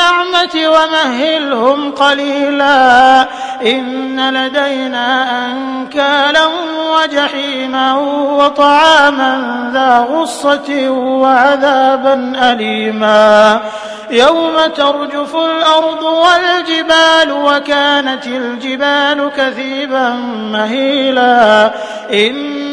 النعمة ومهلهم قليلا. إن لدينا أنكالا وجحيما وطعاما ذا غصة وعذابا أليما. يوم ترجف الأرض والجبال وكانت الجبال كثيبا مهيلا.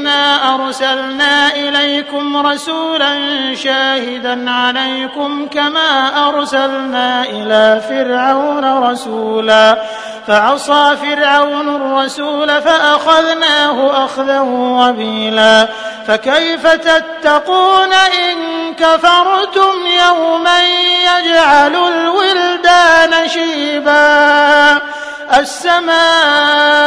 إنا أرسلنا إليكم رسولا شاهدا عليكم كما أرسلنا إلى فرعون رسولا فعصى فرعون الرسول فأخذناه أخذا وبيلا فكيف تتقون إن كفرتم يوما يجعل الولدان شيبا السماء